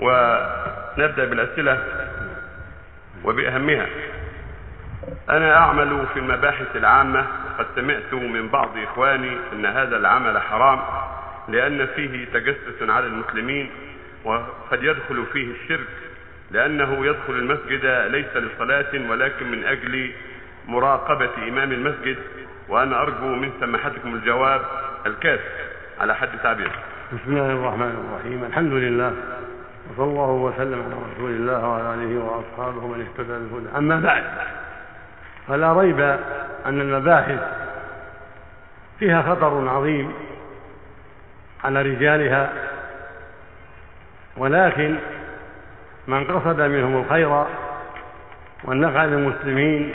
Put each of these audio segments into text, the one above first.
ونبدأ بالأسئلة وبأهمها. أنا أعمل في المباحث العامة وقد سمعت من بعض إخواني أن هذا العمل حرام لأن فيه تجسس على المسلمين وقد يدخل فيه الشرك لأنه يدخل المسجد ليس لصلاة ولكن من أجل مراقبة إمام المسجد وأنا أرجو من سماحتكم الجواب الكافي على حد تعبير. بسم الله الرحمن الرحيم. الحمد لله. وصلى الله وسلم على رسول الله وعلى آله وأصحابه من اهتدى بهدى أما بعد فلا ريب أن المباحث فيها خطر عظيم على رجالها ولكن من قصد منهم الخير والنفع للمسلمين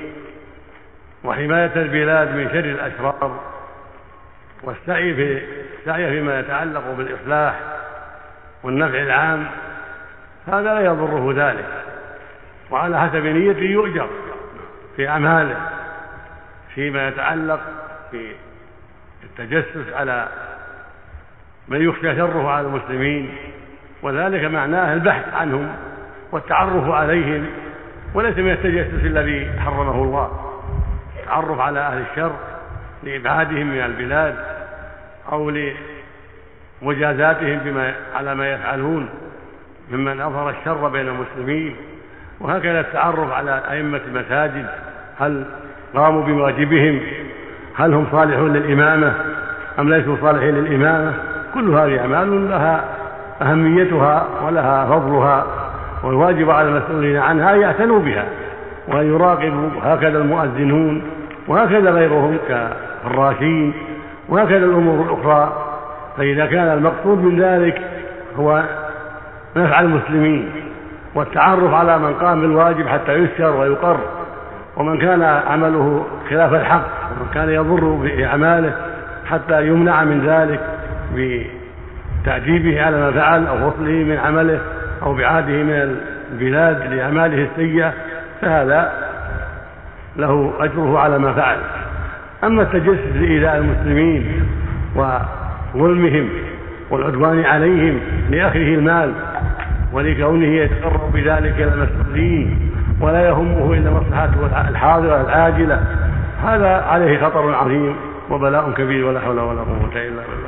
وحماية البلاد من شر الأشرار والسعي في السعي فيما يتعلق بالإصلاح والنفع العام هذا لا يضره ذلك. وعلى حسب نيته يؤجر في أعماله فيما يتعلق بالتجسس على من يخشى شره على المسلمين. وذلك معناه البحث عنهم والتعرف عليهم وليس من التجسس الذي حرمه الله. التعرف على أهل الشر لإبعادهم من البلاد أو لمجازاتهم بما على ما يفعلون. ممن أظهر الشر بين المسلمين وهكذا التعرف على أئمة المساجد هل قاموا بواجبهم؟ هل هم صالحون للإمامة؟ أم ليسوا صالحين للإمامة؟ كل هذه أعمال لها أهميتها ولها فضلها والواجب على المسؤولين عنها أن يعتنوا بها وأن يراقبوا هكذا المؤذنون وهكذا غيرهم كالراشين وهكذا الأمور الأخرى. فإذا كان المقصود من ذلك هو نفع المسلمين والتعرف على من قام بالواجب حتى يسر ويقر. ومن كان عمله خلاف الحق ومن كان يضر بأعماله حتى يمنع من ذلك بتأديبه على ما فعل أو فصله من عمله أو بعاده من البلاد لأعماله السيئة فهذا له أجره على ما فعل. أما التجسس لإيذاء المسلمين وظلمهم والعدوان عليهم لأخذه المال ولكونه يتقرب بذلك إلى المسؤولين ولا يهمه إلا مصلحته الحاضرة العاجلة. هذا عليه خطر عظيم وبلاء كبير ولا حول ولا قوة إلا بالله.